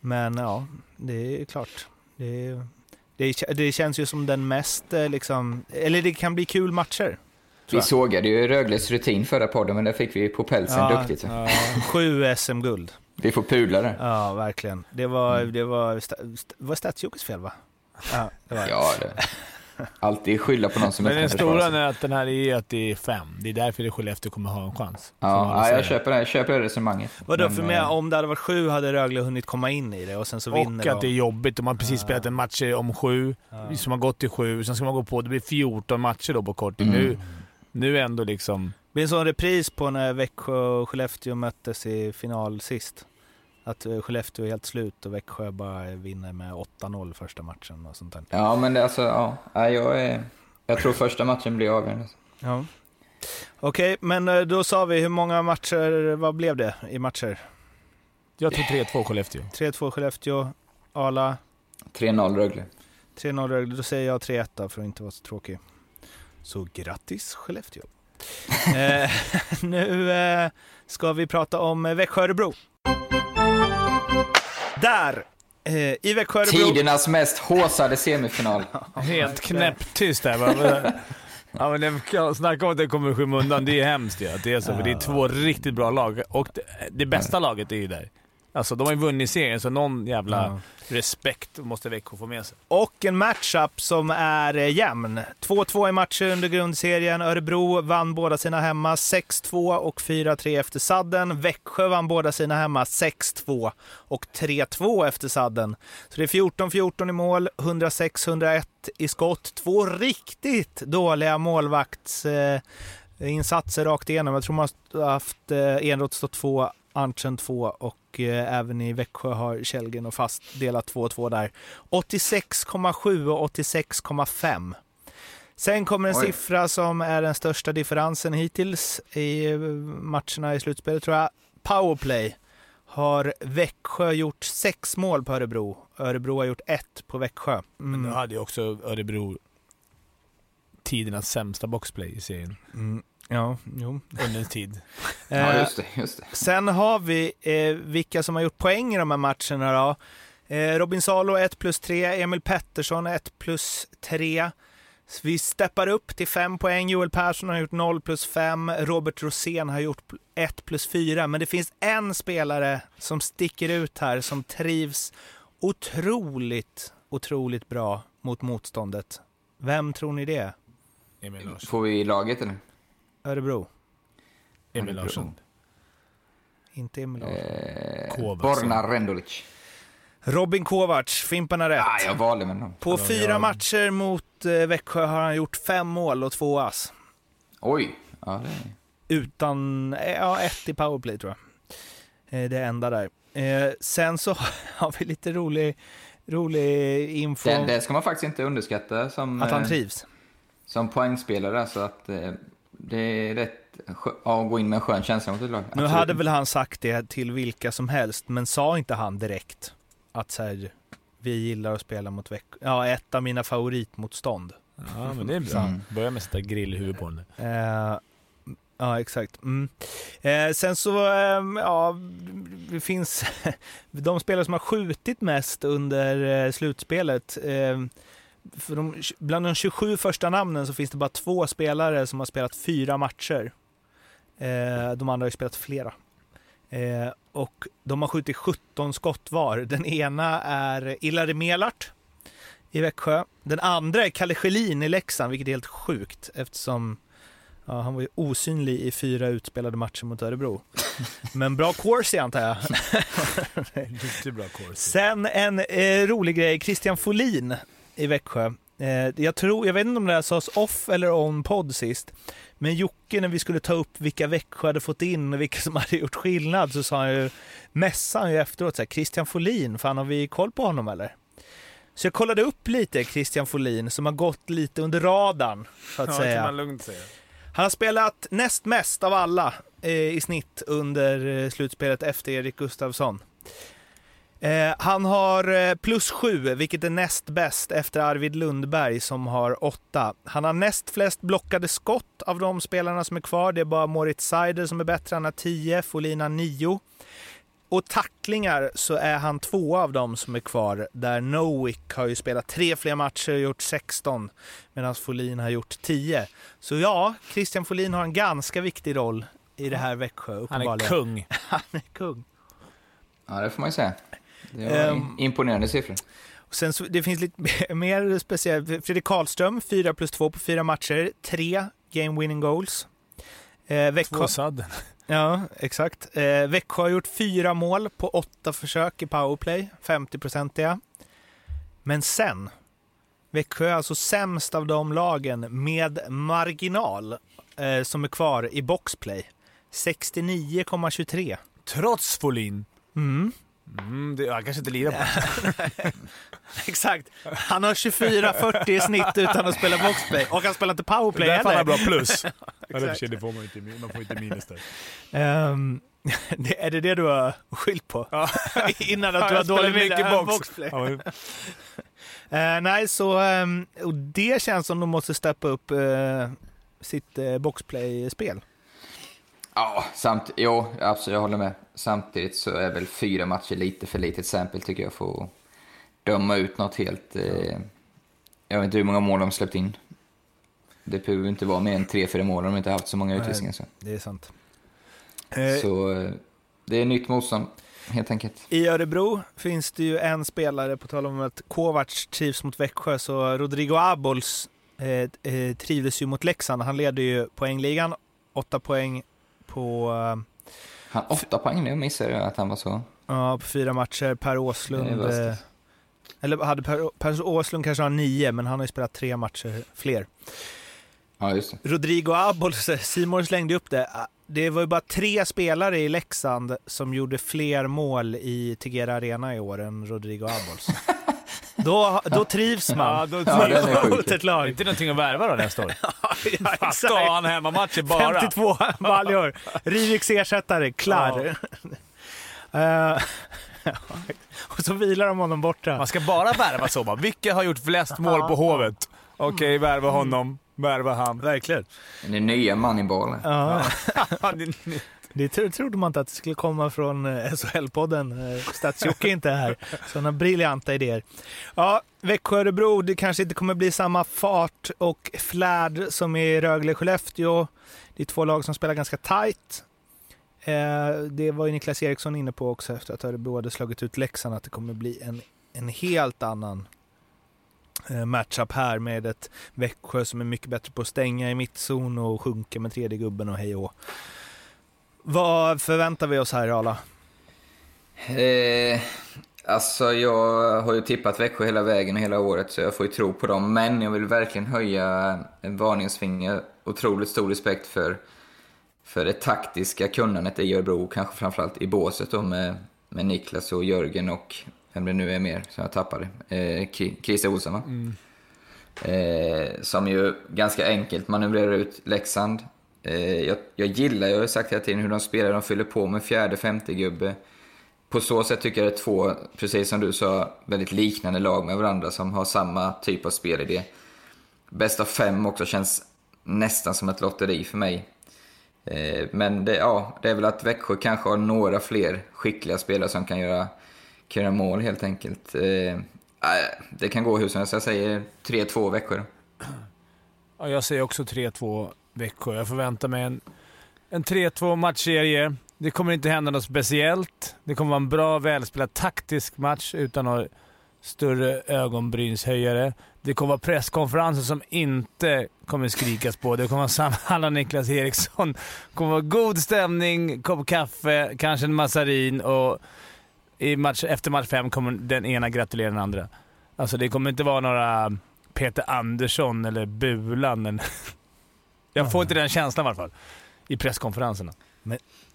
Men ja, det är klart. Det, det, det känns ju som den mest eh, liksom, eller det kan bli kul matcher. Vi sågade ju Rögles rutin förra podden, men där fick vi på pälsen Ja, duktigt. Så. Sju SM-guld. Vi får pudla det. Ja, verkligen. Det var, det var, sta- var Stadsjokes fel va? Ja, det var det. Ja, det. Alltid skylla på någon som Men inte den kan stora sig. nöten här är att det är fem. Det är därför det Skellefteå kommer ha en chans. Ja, ja, jag köper det, jag köper det resonemanget. Vadå, Men, för mig, eh, om det hade varit sju hade Rögle hunnit komma in i det och sen så vinner Och att det är de. jobbigt. De har precis Ja. spelat en match om sju, Ja. som har gått till sju. Sen ska man gå på, det blir 14 matcher då på kort tid. Mm. Nu, nu ändå liksom... Det blir en sån repris på när Växjö och Skellefteå möttes i final sist. Att eh, Skellefteå är helt slut och Växjö bara vinner med 8-0 första matchen och sånt där. Ja, men det, alltså, ja. ja, Jag, är, jag tror första matchen blir avgörande. Ja. Okej, men eh, då sa vi hur många matcher, vad blev det i matcher? Jag tror 3-2 Skellefteå. 3-2 Skellefteå, Ala, 3-0 Rögle. 3-0 Rögle. Då säger jag 3-1 då, för att inte vara så tråkig. Så grattis Skellefteå. eh, nu eh, ska vi prata om Växjö-Örebro. Där! Eh, I Växjö-Örebro. Tidernas mest håsade semifinal. Helt knäpptyst där. va? Ja, men det, snacka om att det kommer i skymundan. Det är hemskt ju att det är så, för det är två riktigt bra lag. Och det, det bästa laget är ju där. Alltså, de har ju vunnit serien, så någon jävla Ja. respekt måste Växjö få med sig. Och en matchup som är eh, jämn. 2-2 i matcher under grundserien. Örebro vann båda sina hemma 6-2 och 4-3 efter sadden. Växjö vann båda sina hemma 6-2 och 3-2 efter sadden. Så det är 14-14 i mål, 106-101 i skott. Två riktigt dåliga målvaktsinsatser eh, insatser rakt igenom. Jag tror man har haft eh, Enroth stått två, Arntzen två och eh, även i Växjö har Källgren och Fast delat 2-2 där. 86,7 och 86,5. Sen kommer en Oj. siffra som är den största differensen hittills i eh, matcherna i slutspelet tror jag. Powerplay har Växjö gjort sex mål på Örebro. Örebro har gjort ett på Växjö. Men Mm. då hade ju också Örebro tidernas sämsta boxplay i serien. Mm. Ja, jo. Under tid. Ja, Eh, just det. Just det. Sen har vi eh, vilka som har gjort poäng i de här matcherna då. Eh, Robin Salo 1 plus 3, Emil Pettersson 1 plus 3. Vi steppar upp till 5 poäng. Joel Persson har gjort 0 plus 5. Robert Rosén har gjort 1 plus 4. Men det finns en spelare som sticker ut här som trivs otroligt, otroligt bra mot motståndet. Vem tror ni det är? Får vi laget eller? Örebro? Emil Larsson. Inte Emil Larsson. Eh. Borna Rendulic. Robin Kovacs, Fimpen har rätt. Ah, jag valde med honom. På Ja, fyra jag- matcher mot eh, Växjö har han gjort fem mål och två ass. Oj. Ja, det... Utan, eh, ja, ett i powerplay tror jag. Eh, det enda där. Eh, sen så har vi lite rolig, rolig info Den, det ska man faktiskt inte underskatta som, att han trivs. som poängspelare. Så att det är rätt ja, att gå in med en skön känsla mot ett lag. Nu hade väl han sagt det till vilka som helst, men sa inte han direkt att så här, vi gillar att spela mot Växjö. Ja, ett av mina favoritmotstånd. Ja, men det är bra. Mm. Börja med att sätta grill i huvudet på den. Eh, ja, exakt. Mm. Eh, sen så, eh, ja, det finns de spelare som har skjutit mest under eh, slutspelet. För de, bland de 27 första namnen så finns det bara två spelare som har spelat fyra matcher. Eh, de andra har ju spelat flera. Eh, och de har skjutit 17 skott var. Den ena är Ilari Melart i Växjö. Den andra är Kalle Schelin i Leksand, vilket är helt sjukt eftersom ja, han var ju osynlig i fyra utspelade matcher mot Örebro. Men bra corsi antar jag. Riktigt bra course. Sen en eh, rolig grej, Christian Folin i Växjö. Eh, jag, tror, jag vet inte om det här sades off eller on podd sist, men Jocke när vi skulle ta upp vilka Växjö hade fått in och vilka som hade gjort skillnad så sa han ju, mässade han ju efteråt så här, Christian Folin, fan har vi koll på honom eller? Så jag kollade upp lite Christian Folin som har gått lite under radarn så att Ja, säga. kan man lugnt säga. Han har spelat näst mest av alla eh, i snitt under eh, slutspelet efter Erik Gustafsson. Eh, han har eh, plus sju, vilket är näst bäst efter Arvid Lundberg som har åtta. Han har näst flest blockade skott av de spelarna som är kvar. Det är bara Moritz Seider som är bättre. Han har tio, Folin har nio. Och tacklingar så är han två av dem som är kvar. Där Nowick har ju spelat tre fler matcher och gjort 16 medan Folin har gjort 10. Så ja, Christian Folin har en ganska viktig roll i det här Växjö Han är kung. Han är kung. Ja, det får man ju säga. Det Ehm. imponerande siffror. Och sen så, det finns lite mer speciellt. Fredrik Karlström, 4 plus 2 på fyra matcher. Tre game winning goals. Eh, Växjö, Två sadden. ja, exakt. Eh, Växjö har gjort fyra mål på åtta försök i powerplay, 50-procentiga. Men sen, Växjö är alltså sämst av de lagen med marginal eh, som är kvar i boxplay. 69,23. Trots Folin. Mm. Mm, det, jag kanske inte lirar på Exakt. Han har 24-40 i snitt utan att spela boxplay. Och han spelar inte det. powerplay Därför han har heller. bra plus. Eller för sig, det får man inte. Man får inte minus där. Ehm, det, är det det du har skyllt på? Innan att du har dålig mycket box. boxplay? Ja, men- Eh, nej, så ehm, och det känns som de måste steppa upp eh, sitt uh, boxplay-spel. Ja, samt, jo, absolut, jag håller med. Samtidigt så är väl fyra matcher lite för litet sample tycker jag för att döma ut något helt... Eh, jag vet inte hur många mål de släppt in. Det behöver inte vara mer än tre, fyra mål om de inte haft så många utvisningar. Så, Det är sant. Eh, så eh, det är nytt motstånd, helt enkelt. I Örebro finns det ju en spelare, på tal om att Kovacs trivs mot Växjö, så Rodrigo Abols eh, eh, trivdes ju mot Leksand. Han leder ju poängligan, åtta poäng på, eh, Han åtta poäng nu, missade jag att han var så. ja, på fyra matcher. Per Åslund, eh, eller hade per, per Åslund kanske har nio, men han har ju spelat tre matcher fler. Ja, just det. Rodrigo Abols, Simon slängde upp det. Det var ju bara tre spelare i Leksand som gjorde fler mål i Tegera Arena i år än Rodrigo Abols. då, då trivs man. Ja, då Ja, den är sjuk. mot ett lag. Inte någonting att värva då nästa år? ja, Fatta exakt. han hemmamatcher bara. 52 baljor. Riviks ersättare, klar. Eh, och så vilar de honom borta. Man ska bara värva så bara. Vilka har gjort flest mål på Hovet? Okej, värva honom. Värva han. Verkligen. Den nya man i bollen. Ja, Det- det trodde man inte att det skulle komma från SHL-podden. Eh, eh stats är inte här. Sådana briljanta idéer. Ja, Växjö-Örebro, det kanske inte kommer bli samma fart och flärd som i Rögle-Skellefteå. Det är två lag som spelar ganska tajt. Eh, det var ju Niklas Eriksson inne på också efter att Örebro hade slagit ut Leksand, att det kommer bli en, en helt annan eh, matchup här med ett Växjö som är mycket bättre på att stänga i mittzon och sjunka med tredje gubben och hej och. Vad förväntar vi oss här Arla? Eh, alltså jag har ju tippat Växjö hela vägen och hela året så jag får ju tro på dem. Men jag vill verkligen höja en varningsfinger. Otroligt stor respekt för, för det taktiska kunnandet i Örebro, kanske framförallt i båset då med, med Niklas och Jörgen och vem det nu är mer som jag tappade. Eh, Christer Olsson va? Eh, som ju ganska enkelt manövrerar ut Leksand. Eh, jag, jag gillar, jag har sagt hela tiden, hur de spelar. De fyller på med fjärde, femte gubbe. på så sätt tycker jag det är två, precis som du sa, väldigt liknande lag med varandra som har samma typ av spelidé. Bäst av fem också känns nästan som ett lotteri för mig. Eh, men det, ja, det är väl att Växjö kanske har några fler skickliga spelare som kan göra, kan göra mål helt enkelt. Eh, det kan gå hur som helst. Jag säger 3-2 Växjö. Ja, jag säger också 3-2 Växjö. Jag förväntar mig en, en 3-2 matchserie. Det kommer inte hända något speciellt. Det kommer vara en bra, välspelad taktisk match utan några större ögonbrynshöjare. Det kommer vara presskonferenser som inte kommer skrikas på. Det kommer vara Sam Niklas Eriksson. Det kommer vara god stämning, kopp kaffe, kanske en massarin och i match, efter match fem kommer den ena gratulera den andra. Alltså det kommer inte vara några Peter Andersson eller Bulan. Jag får inte den känslan i alla fall. I presskonferenserna.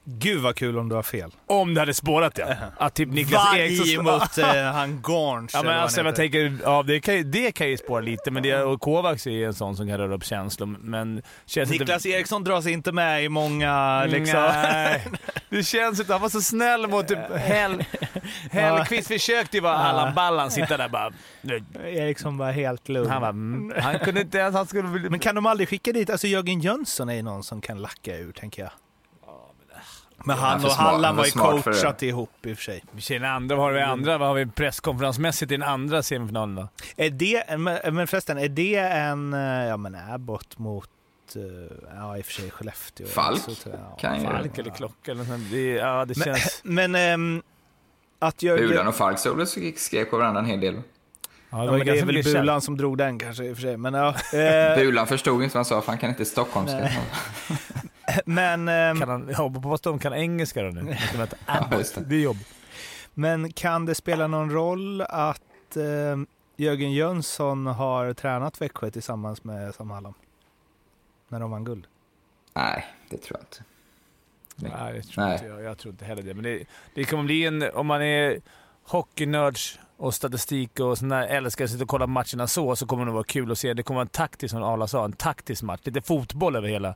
Gud vad kul om du har fel. Om det hade spårat ja. Att typ Niklas Varg Eriksson... mot eh, han Garns. Ja, men alltså, han jag tänker, ja, det, kan ju, det kan ju spåra lite, men det, och Kovacs är en sån som kan röra upp känslor. Men känns Niklas inte, Eriksson dras inte med i många liksom. Nej, det känns inte. Han var så snäll mot typ Hell, Hellqvist försökte ju vara Allan Ballan, sitta där bara... Eriksson var helt lugn. Han, bara, mm, han kunde inte ens... Han skulle, Men kan de aldrig skicka dit, alltså Jörgen Jönsson är ju någon som kan lacka ur tänker jag. Men Han och smart- Halland var ju coachat ihop i och för sig. Den andra, vad har vi andra? Vad har vi presskonferensmässigt i den andra semifinalen då? Är det, men men förresten, är det en, eh, ja men Abbott mot, eh, ja i och för sig Skellefteå. Falk Så jag, ja. kan ju- Falk eller Klocka eller sånt. det, Ja, det Men, känns... men ehm, att Jörgen... Bulan och Falk och skrek på varandra en hel del. Ja, det Ja, var men det är väl Bulan som drog den kanske i och för sig. Men, ja, eh, Bulan förstod inte vad han sa, för han kan inte stockholmska. Men, ehm, Kan han, jag hoppas de kan engelska då nu. Just det. Är jobb. men kan det spela någon roll att eh, Jörgen Jönsson har tränat Växjö tillsammans med Sam Hallam? När de vann guld? Nej, det tror jag inte. Nej, det tror Nej. inte jag. Jag tror inte heller det. Men det, det kommer bli en... Om man är hockeynörds och statistik och sån där, älskar att sitta och kolla matcherna så, så kommer det vara kul att se. Det kommer vara en taktisk, som Arla sa, en taktisk match. Lite fotboll över hela.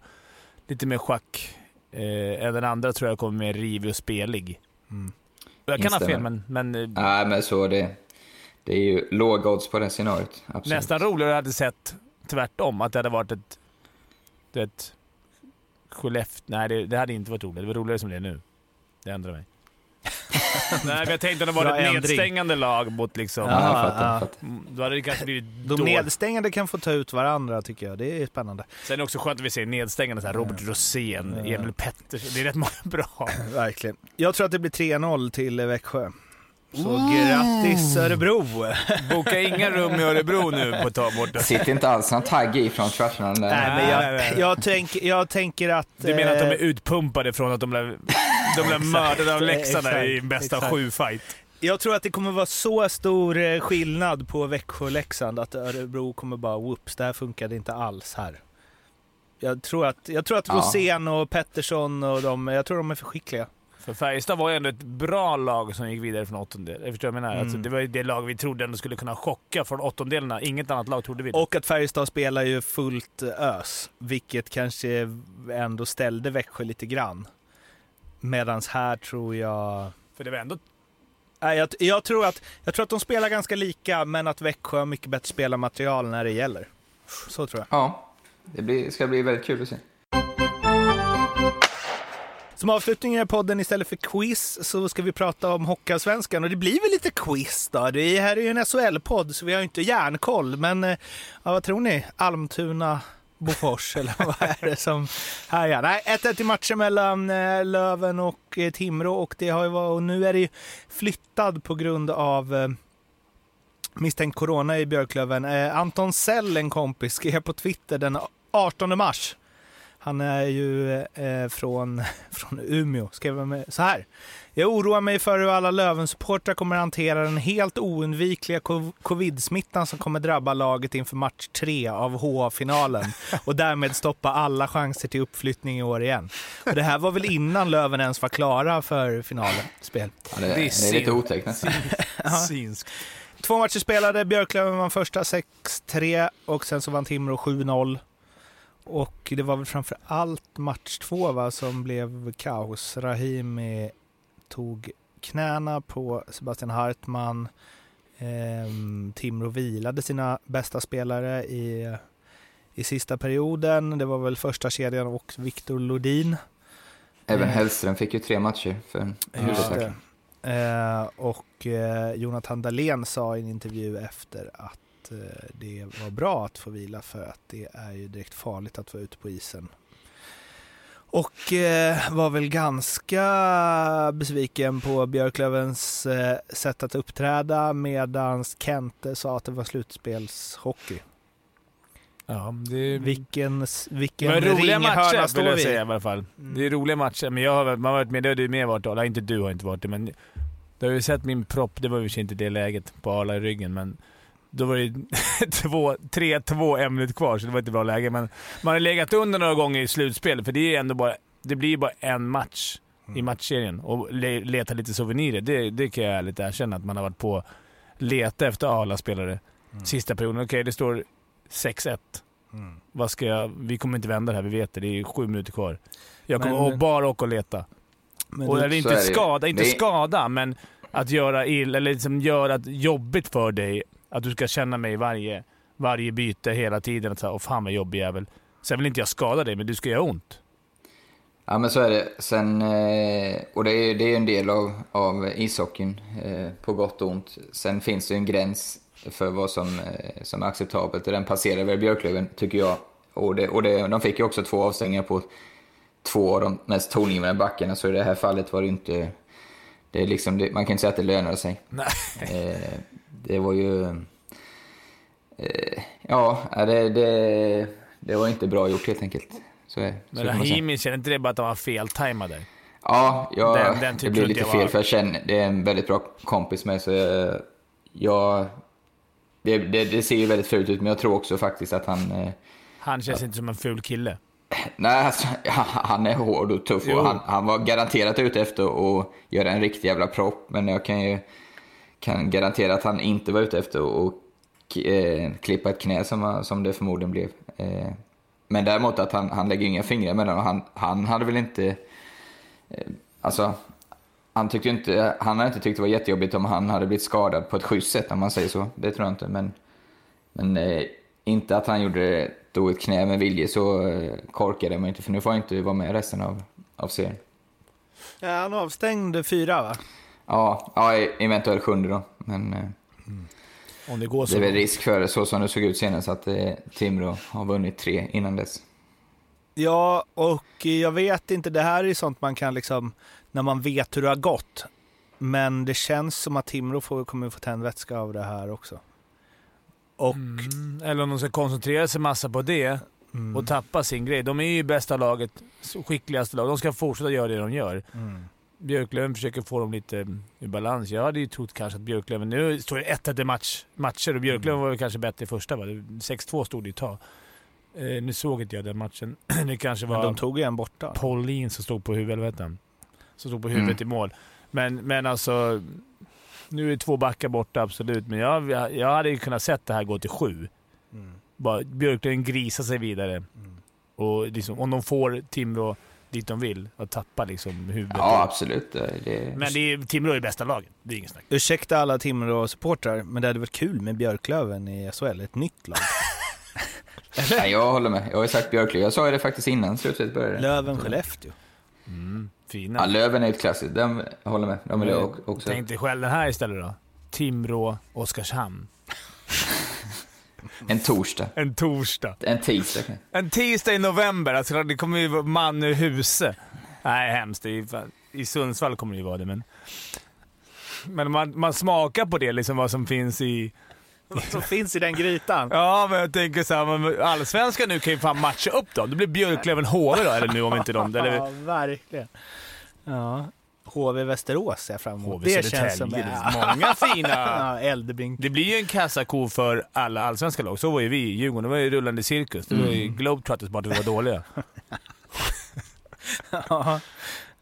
Lite mer schack. Eh, än den andra tror jag kommer mer rivig och spelig. Mm. Jag kan ha fel, Instämmer. men, men eh, Nej, men så det... Det är ju låga odds på det scenariot. Absolut. nästan roligare hade sett tvärtom. Att det hade varit ett... ett Skellefteå... Nej, det, det hade inte varit roligt. Det var roligare som det är nu. Det ändrar mig. Nej, men jag tänkte att det var ett nedstängande lag mot liksom... Ja, Ja, fattar. ja. Mm, Då hade det kanske blivit De dåligt. nedstängande kan få ta ut varandra tycker jag. Det är spännande. Sen är det också skönt att vi ser nedstängande så här Robert Rosén. Emil Pettersson. Det är rätt många bra. Verkligen. Jag tror att det blir 3-0 till Växjö. Så grattis Örebro! Boka inga rum i Örebro nu på ett tag borta. Sitter inte alls någon tagg i från där. Nej, men jag, jag, tänk, jag tänker att... Du menar att de är eh, utpumpade från att de blev, de blev mördade av Leksand i bästa exakt. sju-fight? Jag tror att det kommer vara så stor eh, skillnad på Växjö och Leksand att Örebro kommer bara whoops, det här funkade inte alls här. Jag tror att, jag tror att Ja. Rosén och Pettersson och de, jag tror de är för skickliga. För Färjestad var ju ändå ett bra lag som gick vidare från åttondel. Jag förstår vad jag menar. Mm. Alltså, det var ju det lag vi trodde ändå skulle kunna chocka från åttondelarna. Inget annat lag trodde vi det. Och att Färjestad spelar ju fullt ös, vilket kanske ändå ställde Växjö lite grann. Medans här tror jag... För det var ändå... Nej, jag, jag, tror att, jag tror att de spelar ganska lika, men att Växjö har mycket bättre spelarmaterial när det gäller. Så tror jag. Ja, det blir, ska bli väldigt kul att se. Som avslutning i podden istället för quiz så ska vi prata om Hockeyallsvenskan och det blir väl lite quiz då. Det här är ju en SHL-podd så vi har ju inte järnkoll men eh, ja, vad tror ni? Almtuna, Bofors eller vad är det som härjar? Nej, 1-1 i matchen mellan eh, Löven och eh, Timrå och, det har ju varit, och nu är det ju flyttad på grund av misstänkt corona i Björklöven. Anton Sell, en kompis, skrev på Twitter den 18 mars han är ju eh, från, från Umeå. Skrev med så här. Jag oroar mig för hur alla Löven-supportrar kommer att hantera den helt oundvikliga co- covid-smittan som kommer drabba laget inför match tre av HA-finalen och därmed stoppa alla chanser till uppflyttning i år igen. Och det här var väl innan Löven ens var klara för finalen spel. Ja, det, Det är det är lite otäckt nästan. Två matcher spelade. Björklöven vann första 6-3 och sen så vann Timrå 7-0. Och det var väl framför allt match två va, som blev kaos. Rahimi tog knäna på Sebastian Hartman. Ehm, Timrå vilade sina bästa spelare i, i sista perioden. Det var väl första kedjan och Viktor Lodin. Även Eh. Hellström fick ju tre matcher för huvudsaken. Eh, och eh, Jonathan Dahlén sa i en intervju efter att eh, det var bra att få vila för att det är ju direkt farligt att vara ute på isen. Och eh, var väl ganska besviken på Björklövens eh, sätt att uppträda medan Kente sa att det var slutspelshockey. Ja, det, Vilken, vilken det roliga matcher står vi säga i alla fall. Mm. Det är roliga matcher, men jag har, man har varit med, det har du med varit Arla. Inte du har inte varit det, men du har ju sett min propp, det var ju inte det läget, på Arla i ryggen, men då var det två- 3-2, en minut kvar, så det var inte bra läge. Men man har legat under några gånger i slutspel, för det är ändå bara, det blir ju bara en match i matchserien. Och le, leta lite souvenirer, det, det kan jag ärligt erkänna att man har varit på leta efter Arla-spelare. Sista perioden, okej det står 6-1. Mm. Vad ska jag, vi kommer inte vända det här, vi vet det. Det är sju minuter kvar. Jag kommer Men- bara åka och leta. Men och, eller inte är det ju. skada, inte skada, men att göra illa, eller liksom göra jobbigt för dig. Att du ska känna mig varje, varje byte hela tiden. Att säga, åh fan vad jobbig jävel. Sen vill inte jag skada dig, men du ska göra ont. Ja men så är det. Sen, eh, och det är, det är en del av, av ishockeyn, eh, på gott och ont. Sen finns det ju en gräns för vad som, eh, som är acceptabelt och den passerar väl Björklöven, tycker jag. Och, det, och det, de fick ju också två avstängningar på två av de mest tongivande backarna, så i det här fallet var det inte... Det är liksom, man kan inte säga att det lönade sig. Nej. Det var ju... Eh, ja, det, det, det var inte bra gjort helt enkelt. Så, så Men säga. Rahimi, känner inte det bara att han var feltajmad där? Ja, jag, Den- den tycker det blir inte lite fel var- för jag känner, det är en väldigt bra kompis med så jag, jag det, det, det ser ju väldigt fult ut men jag tror också faktiskt att han, eh, Han känns inte som en ful kille. nej alltså, han är hård och tuff Jo. och han, han var garanterat ute efter att göra en riktig jävla propp men jag kan ju kan garantera att han inte var ute efter att eh, klippa ett knä som, som det förmodligen blev. Eh, men däremot att han, han lägger inga fingrar mellan och han, han hade väl inte eh, Alltså, han, tyckte inte, han hade inte tyckt det var jättejobbigt om han hade blivit skadad på ett schysst sätt om man säger så. Det tror jag inte. Men, men eh, inte att han gjorde då ett knä med vilje så eh, korkade man inte för nu får han inte vara med resten av, av serien. Ja, han avstängde fyra va? Ja, ja eventuellt sjunde då. Men eh, Om det går det så. är väl risk för det så som det såg ut senast att eh, Timrå har vunnit tre innan dess. Ja, och jag vet inte, det här är ju sånt man kan liksom, när man vet hur det har gått. Men det känns som att Timrå får, kommer få tändvätska av det här också. Och, Mm. Eller om de ska koncentrera sig massa på det mm, och tappa sin grej. De är ju bästa laget, skickligaste laget. De ska fortsätta göra det de gör. mm. Björklöven försöker få dem lite i balans. Jag hade ju trott kanske att Björklöven... Nu står det 1-1 i match, matcher och Björklöven var väl kanske bättre i första va? Det- 6-2 stod det ett tag. Eh, nu såg inte jag den matchen. det kanske Men var de tog ju en borta. Paulin som stod på huvudet? Som stod på huvudet i mål. Men, men alltså... Nu är två backar borta, absolut. Men jag, jag, jag hade ju kunnat sett det här gå till sju. Mm. Bara Björklöven grisar sig vidare. Mm. Och liksom, om de får Timrå dit de vill, att tappa liksom huvudet. Ja, absolut. Det, Men det är, Timrå är bästa laget. Det är inget snack. Ursäkta alla Timrå-supportrar, men det hade varit kul med Björklöven i SHL, ett nytt lag. nej, jag håller med. Jag har sagt Björklöven. Jag sa det faktiskt innan slutet började. Löven-Skellefteå. Mm, fina. Ja, Löven är ett klassiskt. Den, jag håller med. De vill jag också. Tänk dig själv den här istället då. Timrå, Oskarshamn. En torsdag. En torsdag. En tisdag. En tisdag i november. Alltså det kommer ju vara man ur huse. Nej, hemskt. I Sundsvall kommer det ju vara det, men... Men man, man smakar på det, liksom vad som finns i... Vad som finns i den grytan. Ja, men jag tänker så här, allsvenskan nu kan ju fan matcha upp dem. Det blir Björklöven HV då, eller nu om inte de... Eller, Ja, verkligen. Ja. HV Västerås ser jag fram emot. HV. Det är många fina... Ja, Eldebrink. Det blir ju en kassako för alla allsvenska lag. Så var ju vi i Djurgården. Det var ju rullande cirkus. Det var ju Mm. Globetrotters bara att vi var dåliga. Ja,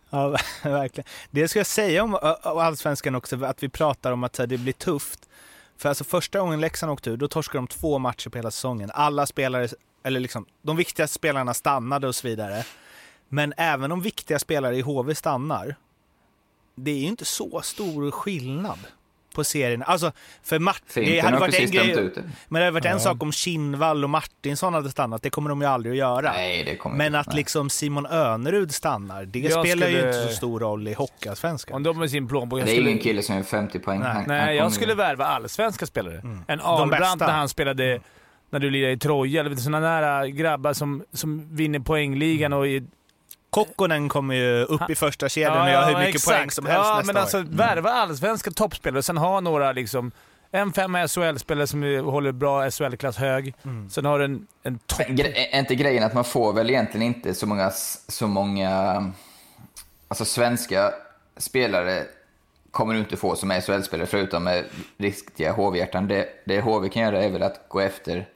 ja, verkligen. Det ska jag säga om allsvenskan också, att vi pratar om att här, det blir tufft. För alltså första gången Leksand åkte ur, då torskade de två matcher på hela säsongen. Alla spelare, eller liksom, de viktigaste spelarna stannade och så vidare. Men även de viktiga spelare i HV stannar. Det är ju inte så stor skillnad på serien. Alltså, för Martin, det hade har varit en grej, ut men det hade varit en Ja. sak om Kinnvall och Martinsson hade stannat, det kommer de ju aldrig att göra. Nej, det kommer Men inte. att Nej. liksom Simon Önerud stannar, det Jag spelar ju skulle- inte så stor roll i Hockeyallsvenskan. Om de med sin plånbok... jag Det är skulle- ingen kille som gör 50 poäng. Nej. Han- han Nej, jag kommer- skulle värva allsvenska spelare. Mm. En De Ahlbrandt när han spelade, när du lirade i Troja. Eller sådana där grabbar som, som vinner poängligan och... i- Kokkonen kommer ju upp i första kedjan och Ja, gör hur mycket exakt. poäng som helst ja, nästa men alltså, år. Mm. Värva allsvenska toppspelare och sen ha några liksom... En femma SHL-spelare som håller bra SHL-klass hög. Mm. Sen har du en, en topp... Är inte grejen att man får väl egentligen inte så många, så många alltså svenska spelare kommer du inte få som SHL-spelare förutom med riktiga HV-hjärtan. Det, det HV kan göra är väl att gå efter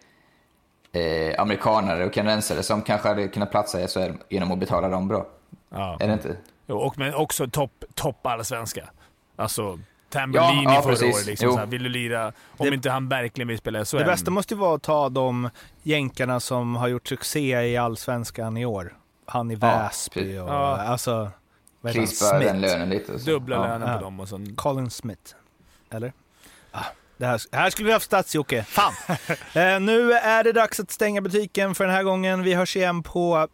eh, amerikanare och kanadensare som kanske hade kunnat platsa i SHL genom att betala dem bra. Ja. Är det inte? Jo, och, men också topp top allsvenska. Alltså, Tambellini Ja, ja, förra året. Liksom, vill du lira, om Det- inte han verkligen vill spela SHL. Det bästa måste ju vara att ta de jänkarna som har gjort succé i allsvenskan i år. Han i Ja, Väsby precis. och Ja. alltså... Krispa den Smith. lönen lite. Och så. Dubbla ja. lönen Ja. på dem och sen... Colin Smith. Eller? Ah, det här, här skulle vi haft stats-Jocke. Fan! eh, nu är det dags att stänga butiken för den här gången. Vi hörs igen på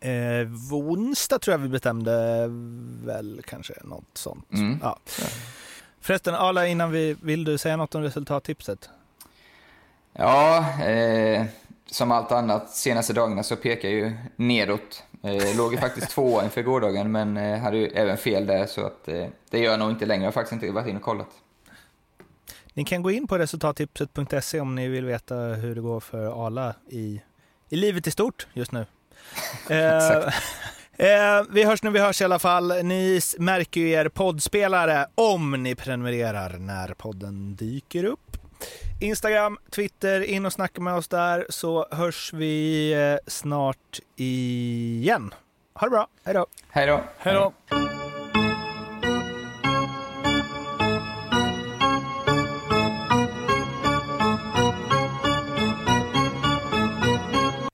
eh, onsdag tror jag vi bestämde väl kanske något sånt. Mm. Ja. Förresten, Arla, innan vi, vill du säga något om resultattipset? Ja, eh, som allt annat senaste dagarna så pekar ju nedåt. Eh, låg ju faktiskt tvåa inför gårdagen men eh, hade ju även fel där så att eh, det gör jag nog inte längre. Jag har faktiskt inte varit inne och kollat. Ni kan gå in på resultattipset.se om ni vill veta hur det går för Arla i, i livet i stort just nu. eh, eh, vi hörs när vi hörs i alla fall. Ni märker ju er poddspelare om ni prenumererar när podden dyker upp. Instagram, Twitter, in och snacka med oss där så hörs vi eh, snart igen. Ha det bra, hej då! Hej då! Hej då!